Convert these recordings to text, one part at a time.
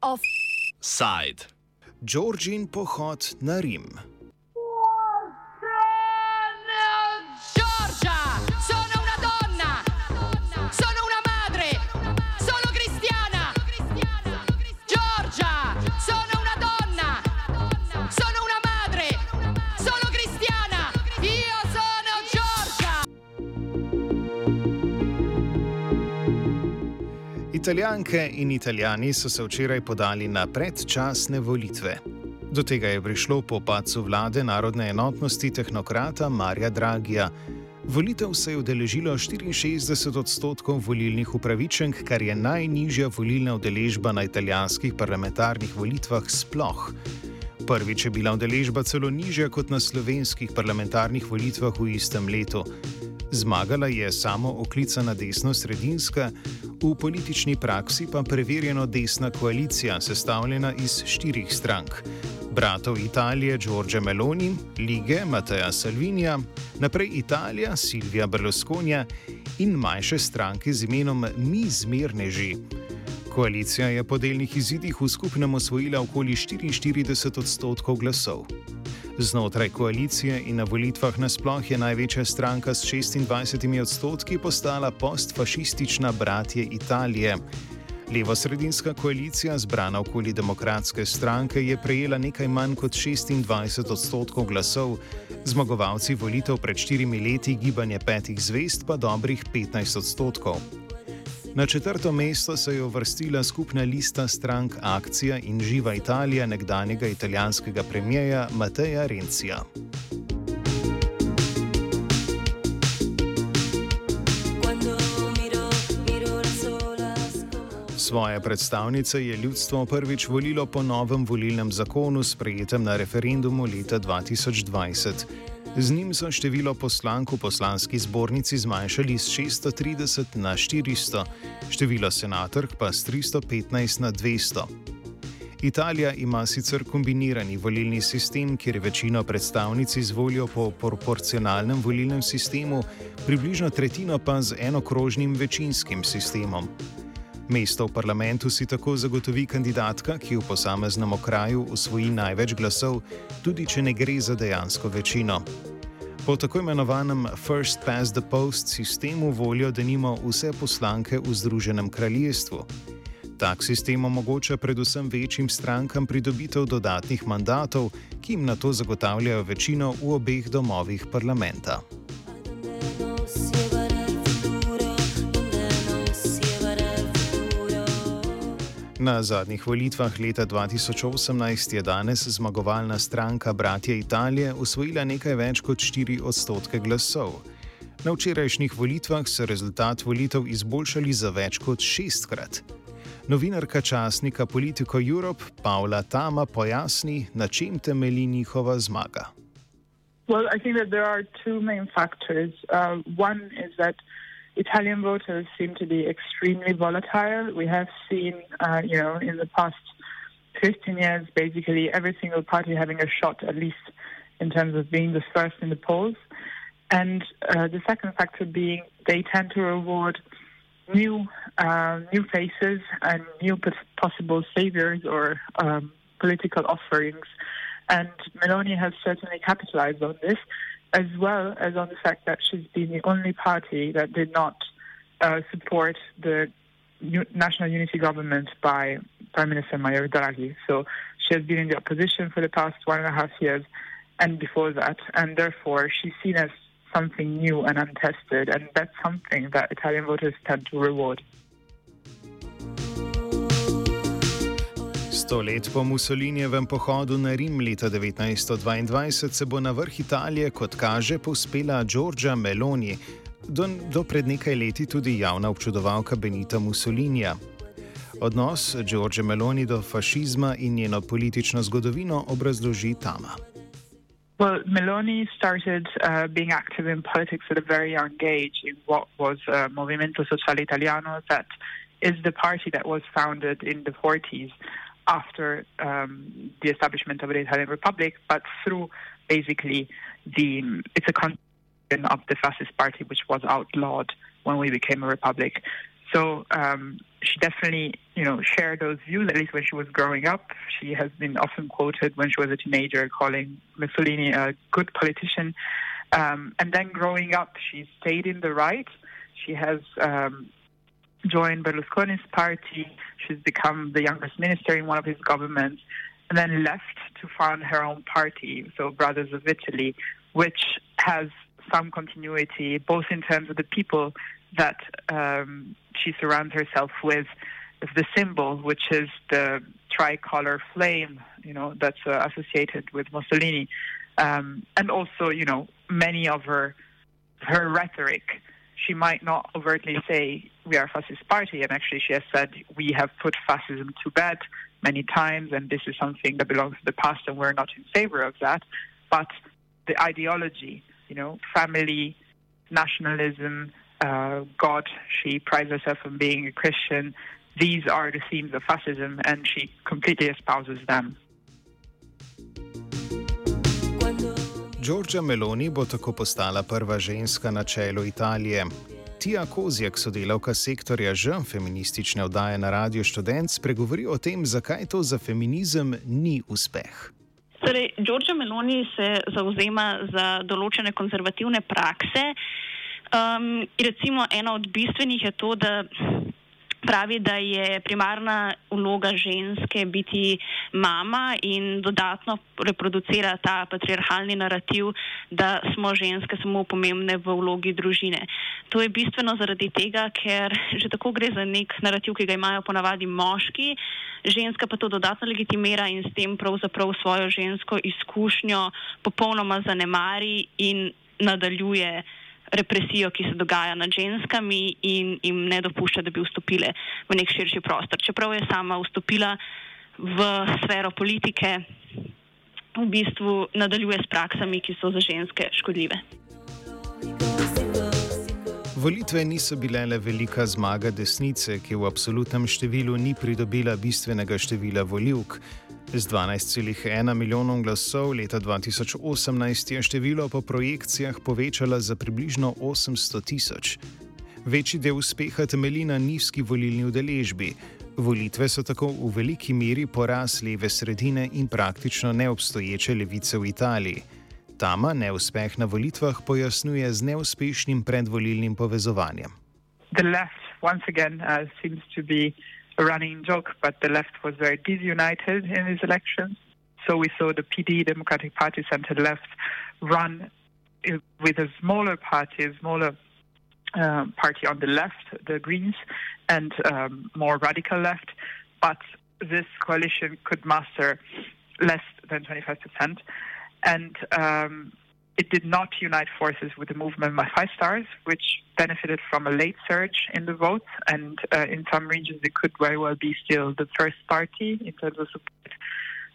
Offside. Georgin pohod na Rim. Italijanke in Italijani so se včeraj podali na predčasne volitve. Do tega je prišlo po pacu vlade narodne enotnosti tehnokrata Marja Dragija. Volitev se je udeležilo 64 odstotkov volilnih upravičenk, kar je najnižja volilna udeležba na italijanskih parlamentarnih volitvah sploh. Prvič je bila udeležba celo nižja kot na slovenskih parlamentarnih volitvah v istem letu. Zmagala je samo oklicana desno-sredinska, v politični praksi pa preverjeno desna koalicija, sestavljena iz štirih strank: bratov Italije Giorgio Meloni, lige Mateja Salvinija, naprej Italija Silvija Berlusconija in manjše stranke z imenom Mi zmerneži. Koalicija je po delnih izidih v skupnem osvojila okoli 44 odstotkov glasov. Znotraj koalicije in na volitvah nasploh je največja stranka s 26 odstotki postala postfašistična Bratje Italije. Levo-sredinska koalicija, zbrana okoli demokratske stranke, je prejela nekaj manj kot 26 odstotkov glasov, zmagovalci volitev pred štirimi leti gibanje petih zvest pa dobrih 15 odstotkov. Na četrto mesto se je uvrstila skupna lista strank Akcija in Živa Italija nekdanjega italijanskega premijeja Mateja Rencija. Svoje predstavnice je ljudstvo prvič volilo po novem volilnem zakonu, sprejetem na referendumu leta 2020. Z njim so število poslank v poslanski zbornici zmanjšali z 630 na 400, število senatork pa z 315 na 200. Italija ima sicer kombinirani volilni sistem, kjer večino predstavnic izvolijo po proporcionalnem volilnem sistemu, približno tretjino pa z enokrožnim večinskim sistemom. Mesto v parlamentu si tako zagotovi kandidatka, ki v posameznem okraju usvoji največ glasov, tudi če ne gre za dejansko večino. Po tako imenovanem First Past the Post sistemu volijo denimo vse poslanke v Združenem kraljestvu. Tak sistem omogoča predvsem večjim strankam pridobitev dodatnih mandatov, ki jim na to zagotavljajo večino v obeh domovih parlamenta. Na zadnjih volitvah leta 2018 je danes zmagovalna stranka Bratje Italije usvojila nekaj več kot 4 odstotke glasov. Na včerajšnjih volitvah so rezultat volitev izboljšali za več kot šestkrat. Novinarka časnika Politico Europe Paula Tama pojasni, na čem temelji njihova zmaga. Well, I think that there are two main factors. Uh, one is that Italian voters seem to be extremely volatile. We have seen, uh, you know, in the past 15 years, basically every single party having a shot, at least in terms of being the first in the polls. And uh, the second factor being they tend to reward new, uh, new faces and new possible saviors or um, political offerings. And Meloni has certainly capitalized on this, as well as on the fact that she's been the only party that did not uh, support the national unity government by Prime Minister Mario Draghi. So she has been in the opposition for the past one and a half years and before that, and therefore she's seen as something new and untested, and that's something that Italian voters tend to reward. Sto let po Mussolinijevem pohodu na Rim leta 1922 se bo na vrh Italije, kot kaže, povspela Giorgia Meloni, do, do pred nekaj leti tudi javna občudovalka Benita Mussolinija. Odnos Giorgia Meloni do fašizma in njeno politično zgodovino obrazloži Tama. Well, Meloni started uh, being active in politics at a very young age in what was uh, Movimento Sociale Italiano, that is the party that was founded in the 40s after um, the establishment of the Italian Republic, but through basically the it's a continuation of the fascist party, which was outlawed when we became a republic. So um, she definitely, you know, shared those views. At least when she was growing up, she has been often quoted when she was a teenager, calling Mussolini a good politician. Um, and then growing up, she stayed in the right. She has um, joined Berlusconi's party. She's become the youngest minister in one of his governments, and then left to found her own party, so Brothers of Italy, which has some continuity both in terms of the people that um, she surrounds herself with, the symbol, which is the tricolor flame, you know, that's uh, associated with Mussolini, um, and also, you know, many of her her rhetoric. She might not overtly say we are a fascist party, and actually she has said we have put fascism to bed many times, and this is something that belongs to the past, and we're not in favor of that. But the ideology, you know, family, nationalism, uh, God. She prides herself on being a Christian. These are the themes of fascism, and she completely espouses them. Giorgia Meloni bo tako postala prva ženska na čelu Italije. Tija Kozjak, sodelavka sektorja Ž, feministične oddaje na Radio Student, spregovori o tem, zakaj to za feminizem ni uspeh. Torej, Giorgia Meloni se zauzema za določene konzervativne prakse. Um, recimo, ena od bistvenih je to, da pravi, da je primarna vloga ženske biti mama in dodatno reproducira ta patriarhalni narativ, da smo ženske samo pomembne v vlogi družine. To je bistveno zaradi tega, ker že tako gre za nek narativ, ki ga imajo ponavadi moški, ženska pa to dodatno legitimira in s tem pravzaprav svojo žensko izkušnjo popolnoma zanemari in nadaljuje represijo, ki se dogaja nad ženskami in jim ne dopušča, da bi vstopile v nek širši prostor. Čeprav je sama vstopila v sfero politike, v bistvu nadaljuje s praksami, ki so za ženske škodljive. Volitve niso bile le velika zmaga desnice, ki v absolutnem številu ni pridobila bistvenega števila voljivk. Z 12,1 milijonom glasov leta 2018 je število po projekcijah povečala za približno 800 tisoč. Večji del uspeha temelji na nizki volilni udeležbi. Volitve so tako v veliki meri poraz leve sredine in praktično neobstoječe levice v Italiji. Tama neuspeh na volitvah pojasnjuje z neuspešnim predvolilnim povezovanjem. The left, once again, uh, seems to be a running joke, but the left was very disunited in these elections. So we saw the PD, Democratic Party, center left, run uh, with a smaller party, a smaller uh, party on the left, the Greens, and um, more radical left. But this coalition could muster less than 25%. And um, it did not unite forces with the movement by Five Stars, which benefited from a late surge in the vote. And uh, in some regions, it could very well be still the first party in terms of support.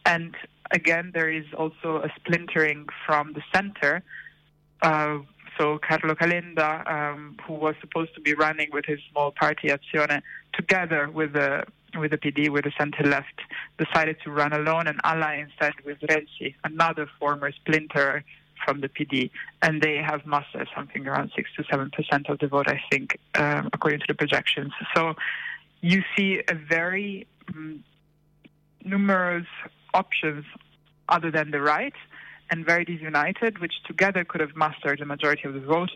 And again, there is also a splintering from the center. Uh, so Carlo Calenda, um, who was supposed to be running with his small party Azione, together with the with the PD, with the center left, decided to run alone and ally instead with Renzi, another former splinter from the PD, and they have mustered something around six to seven percent of the vote, I think, um, according to the projections. So you see a very um, numerous options other than the right, and very disunited, which together could have mustered the majority of the vote,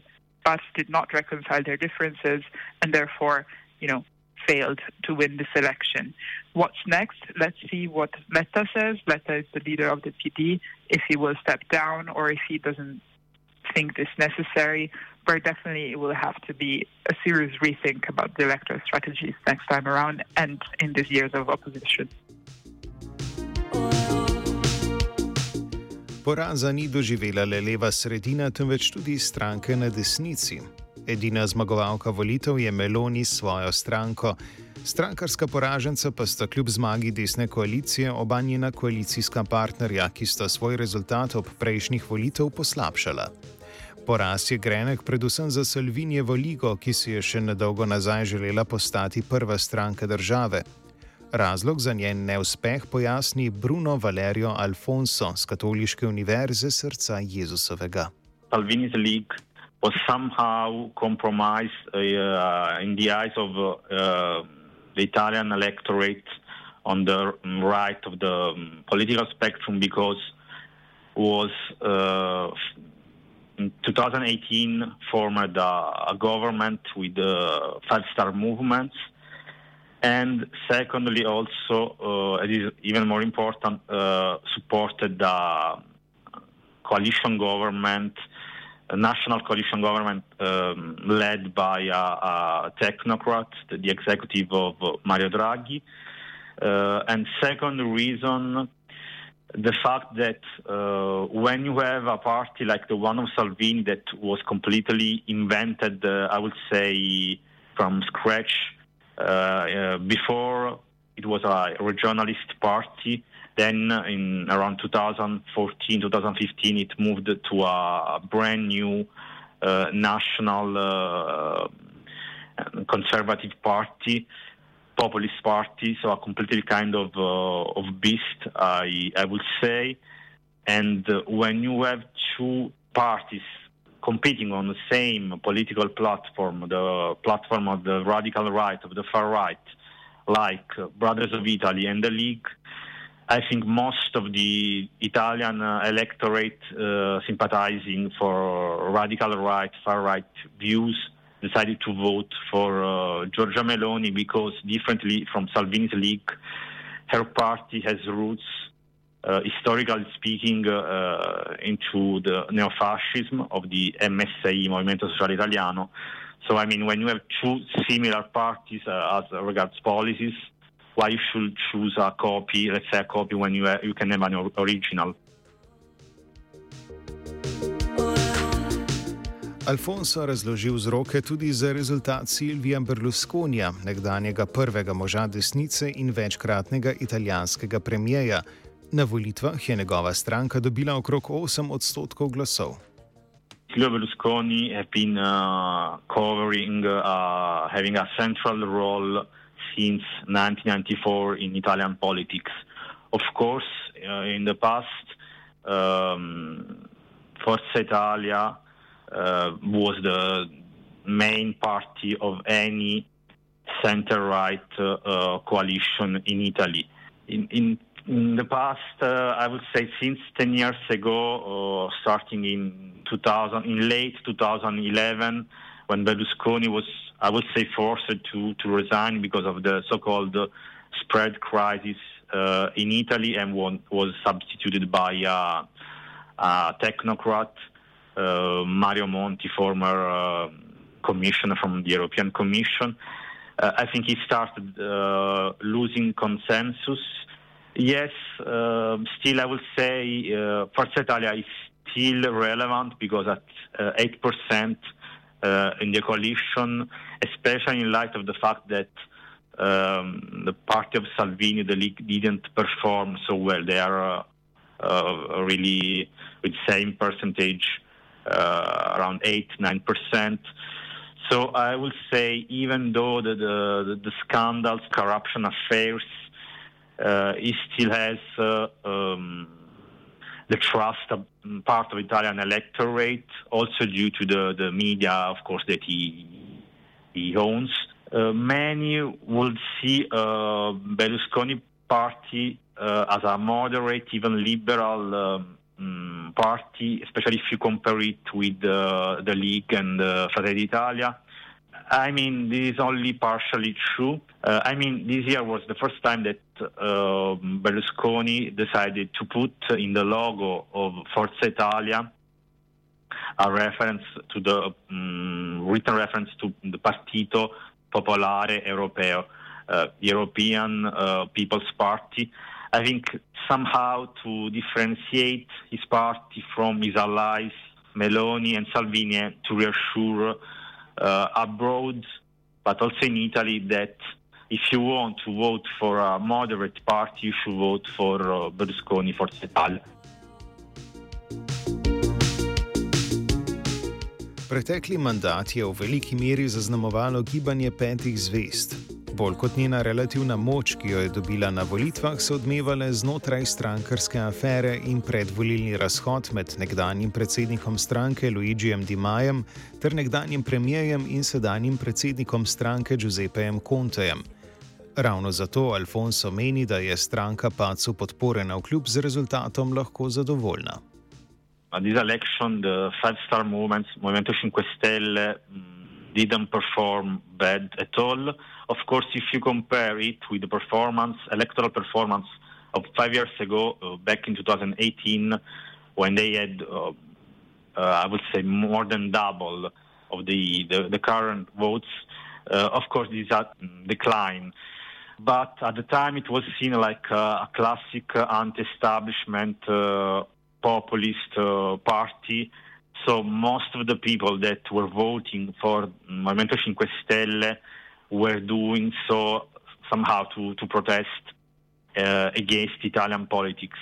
but did not reconcile their differences, and therefore, you know, failed to win this election. What's next? Let's see what Letta says. Letta is the leader of the PD. If he will step down or if he doesn't think this necessary, but definitely it will have to be a serious rethink about the electoral strategies next time around and in these years of opposition. Poraza ni doživela le leva sredina, temveč tudi stranke na desnici. Edina zmagovalka volitev je Meloni s svojo stranko. Strankarska poraženca pa sta kljub zmagi desne koalicije oba njena koalicijska partnerja, ki sta svoj rezultat ob prejšnjih volitev poslabšala. Poraz je grenek predvsem za Salvinijevo ligo, ki si je še nedolgo nazaj želela postati prva stranka države. Razlog za njen neuspeh pojasni Bruno Valerio Alfonso z Katoliške univerze srca Jezusovega. Salvini's League was somehow compromised uh, in the eyes of uh, the Italian electorate on the right of the um, political spectrum because was uh, in 2018 formed a, government with uh, five-star movements, and secondly, also uh, it is even more important, uh, supported the coalition government, national coalition government um, led by a, a technocrat, the, the executive of Mario Draghi. Uh, and second reason, the fact that uh, when you have a party like the one of Salvini that was completely invented, uh, I would say, from scratch, uh, uh, before it was a regionalist party, then in around 2014, 2015, it moved to a brand new uh, national uh, conservative party populist party, so a completely kind of uh, of beast, I I would say. And when you have two parties competing on the same political platform, the platform of the radical right, of the far right, like Brothers of Italy and the League, I think most of the Italian uh, electorate uh, sympathizing for radical right, far right views decided to vote for uh, Giorgia Meloni because, differently from Salvini's League, her party has roots, uh, historically speaking, uh, into the neo-fascism of the MSI, Movimento Sociale Italiano. So, I mean, when you have two similar parties uh, as regards policies, why you should choose a copy, let's say a copy, when you, have, you can have an or- original? Alfonso razloži vzroke tudi za rezultat Silvija Berlusconija, nekdanjega prvega moža desnice in večkratnega italijanskega premijeja. Na volitvah je njegova stranka dobila okrog 8 odstotkov glasov. Silvio Berlusconi has been uh, covering, uh, having a central role since 1994 in Italian politics. Of course, uh, in the past, um, Forza Italia uh, was the main party of any center-right uh, coalition in Italy. In, in, in the past, uh, I would say since 10 years ago, uh, starting in 2000, in late 2011, when Berlusconi was, I would say, forced to, to resign because of the so-called spread crisis uh, in Italy and was substituted by uh, a technocrat, uh, Mario Monti, former uh, commissioner from the European Commission. Uh, I think he started uh, losing consensus. Yes, uh, still I would say Forza Italia is still relevant because at uh, 8% uh, in the coalition, especially in light of the fact that um, the party of Salvini, the League, didn't perform so well. They are uh, uh, really with same percentage, uh, around 8 9%. So I will say, even though the, the, the scandals, corruption affairs, uh, he still has uh, um, the trust of part of Italian electorate, also due to the, the media, of course, that he he owns. Uh, many would see uh, Berlusconi party uh, as a moderate, even liberal um, mm, party, especially if you compare it with uh, the League and uh, Fratelli d'Italia. I mean, this is only partially true. Uh, I mean, this year was the first time that uh, Berlusconi decided to put in the logo of Forza Italia a reference to the um, written reference to the Partito Popolare Europeo, uh, European uh, People's Party. I think somehow to differentiate his party from his allies, Meloni and Salvini, to reassure uh, abroad, but also in Italy, that if you want to vote for a moderate party, you should vote for uh, Berlusconi, Forza Italia. Pretekli mandat je v veliki meri zaznamovalo gibanje petih zvest. Bolj kot njena relativna moč, ki jo je dobila na volitvah, so odmevale znotraj strankarske afere in predvolilni razhod med nekdanjim predsednikom stranke Luigijem Di Majem ter nekdanjim premijejem in sedanjim predsednikom stranke Giuseppejem Contejem. Ravno zato Alfonso meni, da je stranka pacu podpore na vkljub z rezultatom lahko zadovoljna. Uh, this election, the Five Star Movement, Movimento Cinque Stelle, mm, didn't perform bad at all. Of course, if you compare it with the performance, electoral performance of five years ago, uh, back in 2018, when they had, uh, uh, I would say, more than double of the, the, the current votes, uh, of course, this a decline. But at the time, it was seen like uh, a classic uh, anti-establishment uh, populist uh, party. So most of the people that were voting for Movimento Cinque Stelle were doing so somehow to, to protest uh, against Italian politics.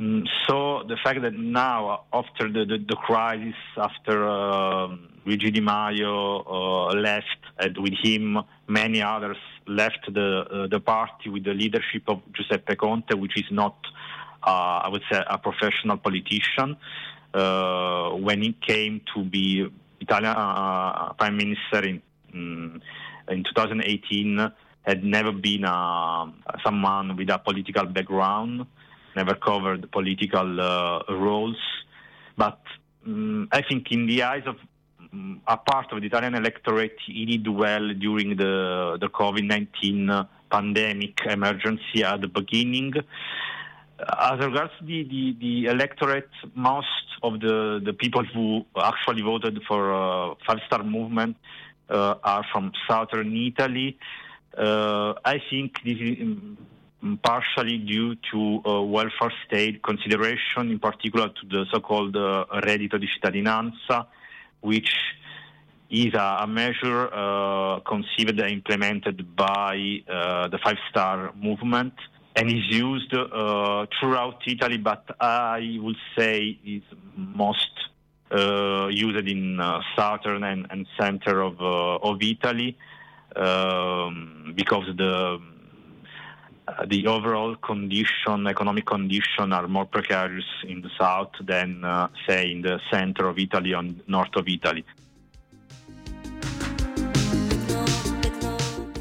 Mm, so the fact that now, after the, the, the crisis, after uh, Luigi Di Maio uh, left, and with him many others left the uh, the party with the leadership of Giuseppe Conte, which is not uh, I would say, a professional politician. Uh, when he came to be Italian uh, prime minister in mm, in 2018, had never been someone with a political background, never covered political roles. But um, I think, in the eyes of um, a part of the Italian electorate, he did well during the the COVID-19 pandemic emergency at the beginning. As regards the, the, the electorate, most of the, the people who actually voted for uh, Five Star Movement uh, are from southern Italy. Uh, I think this is um, partially due to uh, welfare state consideration, in particular to the so-called uh, reddito di cittadinanza, which is a, measure uh, conceived and implemented by uh, the Five Star Movement and is used uh, throughout Italy, but I would say is most uh, used in uh, southern and, and, center of, of Italy um, because the the overall condition, economic condition, are more precarious in the south than, uh, say, in the center of Italy or north of Italy.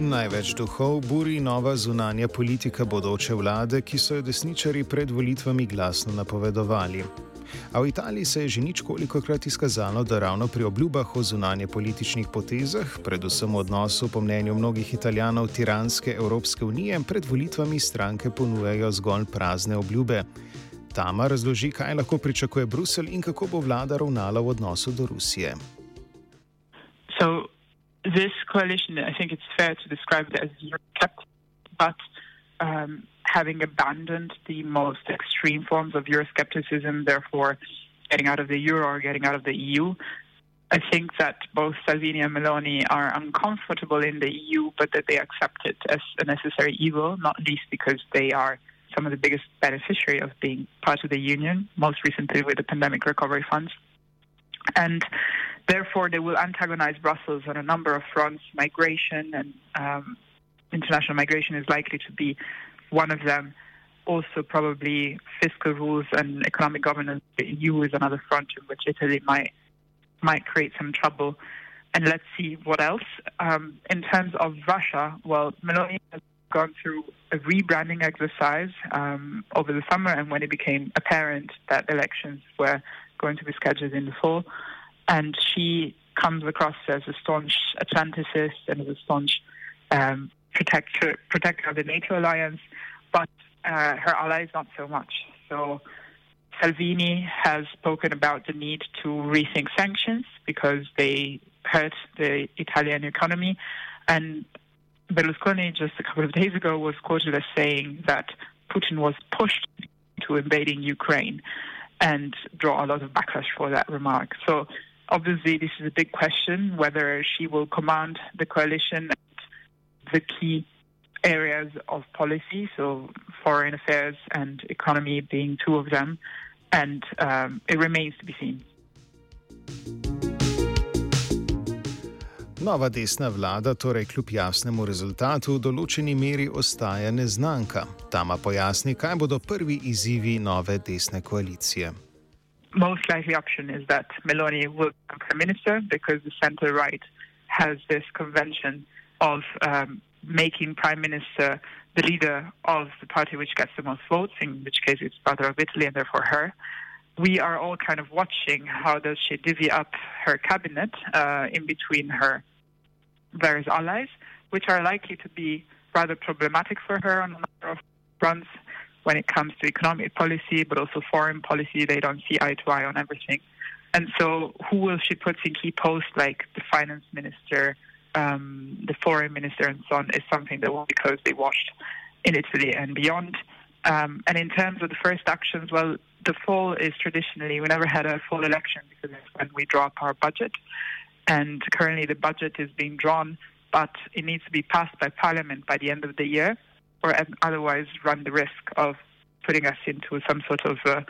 Največ duhov buri nova zunanja politika bodoče vlade, ki so jo desničari pred volitvami glasno napovedovali. A v Italiji se je že ničkoliko krat izkazalo, da ravno pri obljubah o zunanje političnih potezah, predvsem v odnosu po mnenju mnogih italijanov tiranske Evropske unije, pred volitvami stranke ponujajo zgolj prazne obljube. Tama razloži, kaj lahko pričakuje Bruselj in kako bo vlada ravnala v odnosu do Rusije. Coalition, I think it's fair to describe it as Eurosceptic, but um, having abandoned the most extreme forms of Euroscepticism, therefore getting out of the euro or getting out of the EU. I think that both Salvini and Meloni are uncomfortable in the EU, but that they accept it as a necessary evil, not least because they are some of the biggest beneficiary of being part of the union, most recently with the pandemic recovery funds. And Therefore, they will antagonize Brussels on a number of fronts. Migration and um, international migration is likely to be one of them. Also, probably fiscal rules and economic governance. The EU is another front in which Italy might might create some trouble. And let's see what else. Um, in terms of Russia, well, Meloni has gone through a rebranding exercise um, over the summer, and when it became apparent that elections were going to be scheduled in the fall, and she comes across as a staunch Atlanticist and as a staunch um, protector protector of the NATO alliance, but uh, her allies not so much. So Salvini has spoken about the need to rethink sanctions because they hurt the Italian economy, and Berlusconi just a couple of days ago was quoted as saying that Putin was pushed to invading Ukraine and draw a lot of backlash for that remark. So obviously, this is a big question whether she will command the coalition the key areas of policy, so foreign affairs and economy being two of them, and um, it remains to be seen. Nova desna vlada torej kljub jasnemu rezultatu v določeni meri ostaja neznanka. Tama pojasni, kaj bodo prvi izzivi nove desne koalicije. Most likely option is that Meloni will become prime minister because the center right has this convention of um, making prime minister the leader of the party which gets the most votes, in which case it's brother of Italy and therefore her. We are all kind of watching how does she divvy up her cabinet uh, in between her various allies, which are likely to be rather problematic for her on a number of fronts when it comes to economic policy, but also foreign policy. They don't see eye to eye on everything. And so, who will she put in key posts like the finance minister, um, the foreign minister, and so on, is something that will be closely watched in Italy and beyond. Um, and in terms of the first actions, well, the fall is traditionally, we never had a fall election because it's when we draw up our budget. And currently, the budget is being drawn, but it needs to be passed by parliament by the end of the year or otherwise run the risk of putting us into some sort of uh,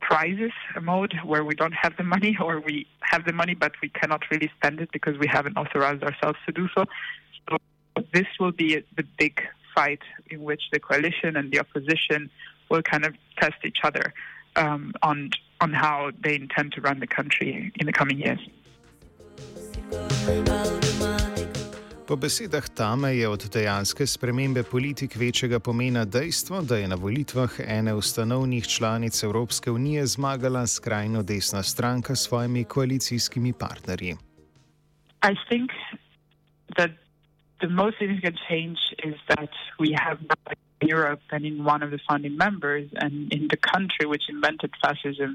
crisis mode where we don't have the money or we have the money but we cannot really spend it because we haven't authorized ourselves to do so. So this will be the big fight in which the coalition and the opposition will kind of test each other um, on on how they intend to run the country in the coming years. Po besedah Tame je od dejanske spremembe politik večjega pomena dejstvo, da je na volitvah ene ustanovnih članic Evropske unije zmagala skrajno desna stranka s svojimi koalicijskimi partnerji. I think that the most significant change is that we have now in Europe and in one of the founding members and in the country which invented fascism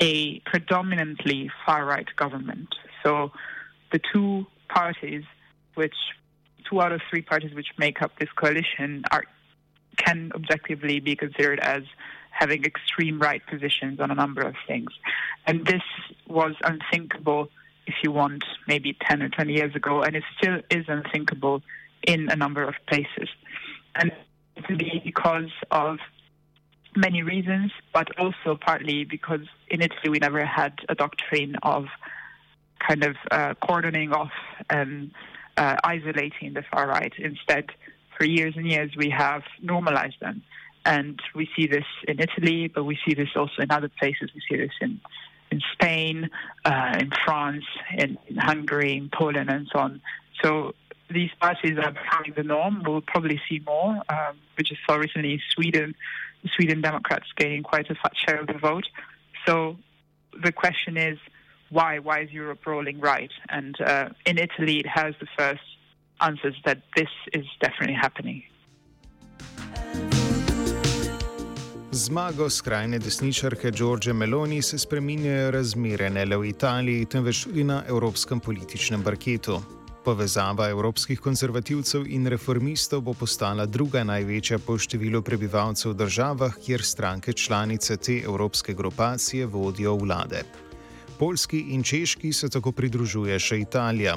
a predominantly far right government. So the two parties which two out of three parties which make up this coalition are can objectively be considered as having extreme right positions on a number of things. And this was unthinkable, if you want, maybe 10 or 20 years ago, and it still is unthinkable in a number of places. And because of many reasons, but also partly because in Italy we never had a doctrine of kind of uh, cordoning off and uh, isolating the far right. Instead, for years and years, we have normalized them. And we see this in Italy, but we see this also in other places. We see this in, in Spain, uh, in France, in, in Hungary, in Poland, and so on. So these parties are becoming the norm. We'll probably see more. Um, we just saw recently Sweden, Sweden Democrats gaining quite a fat share of the vote. So the question is, why? Why is Europe rolling right? And uh, in Italy, it has the first answers that this is definitely happening. Zmago skrajne desničarke Đorđe Meloni se spreminjajo razmere ne le v Italiji, temveč tudi na evropskem političnem parketu. Povezava evropskih konzervativcev in reformistov bo postala druga največja po številu prebivalcev v državah, kjer stranke članice te evropske grupacije vodijo vlade. Poljski in Češki se tako pridružuje še Italija.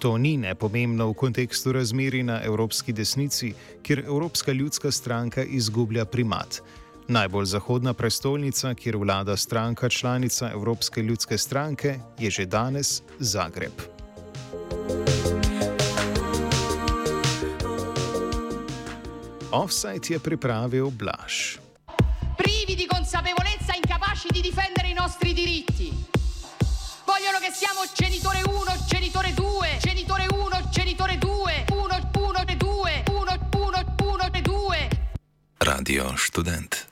To ni nepomembno v kontekstu razmeri na evropski desnici, kjer Evropska ljudska stranka izgublja primat. Najbolj zahodna prestolnica, kjer vlada stranka članica Evropske ljudske stranke, je že danes Zagreb. Offside je pripravil Blaž. privi di consapevolezza, incapaci di difendere i nostri diritti. Vogliono che siamo genitore 1, genitore 2, genitore 1, genitore 2, 1, 1, 2, 1, 1, 1, 2. Radio študent.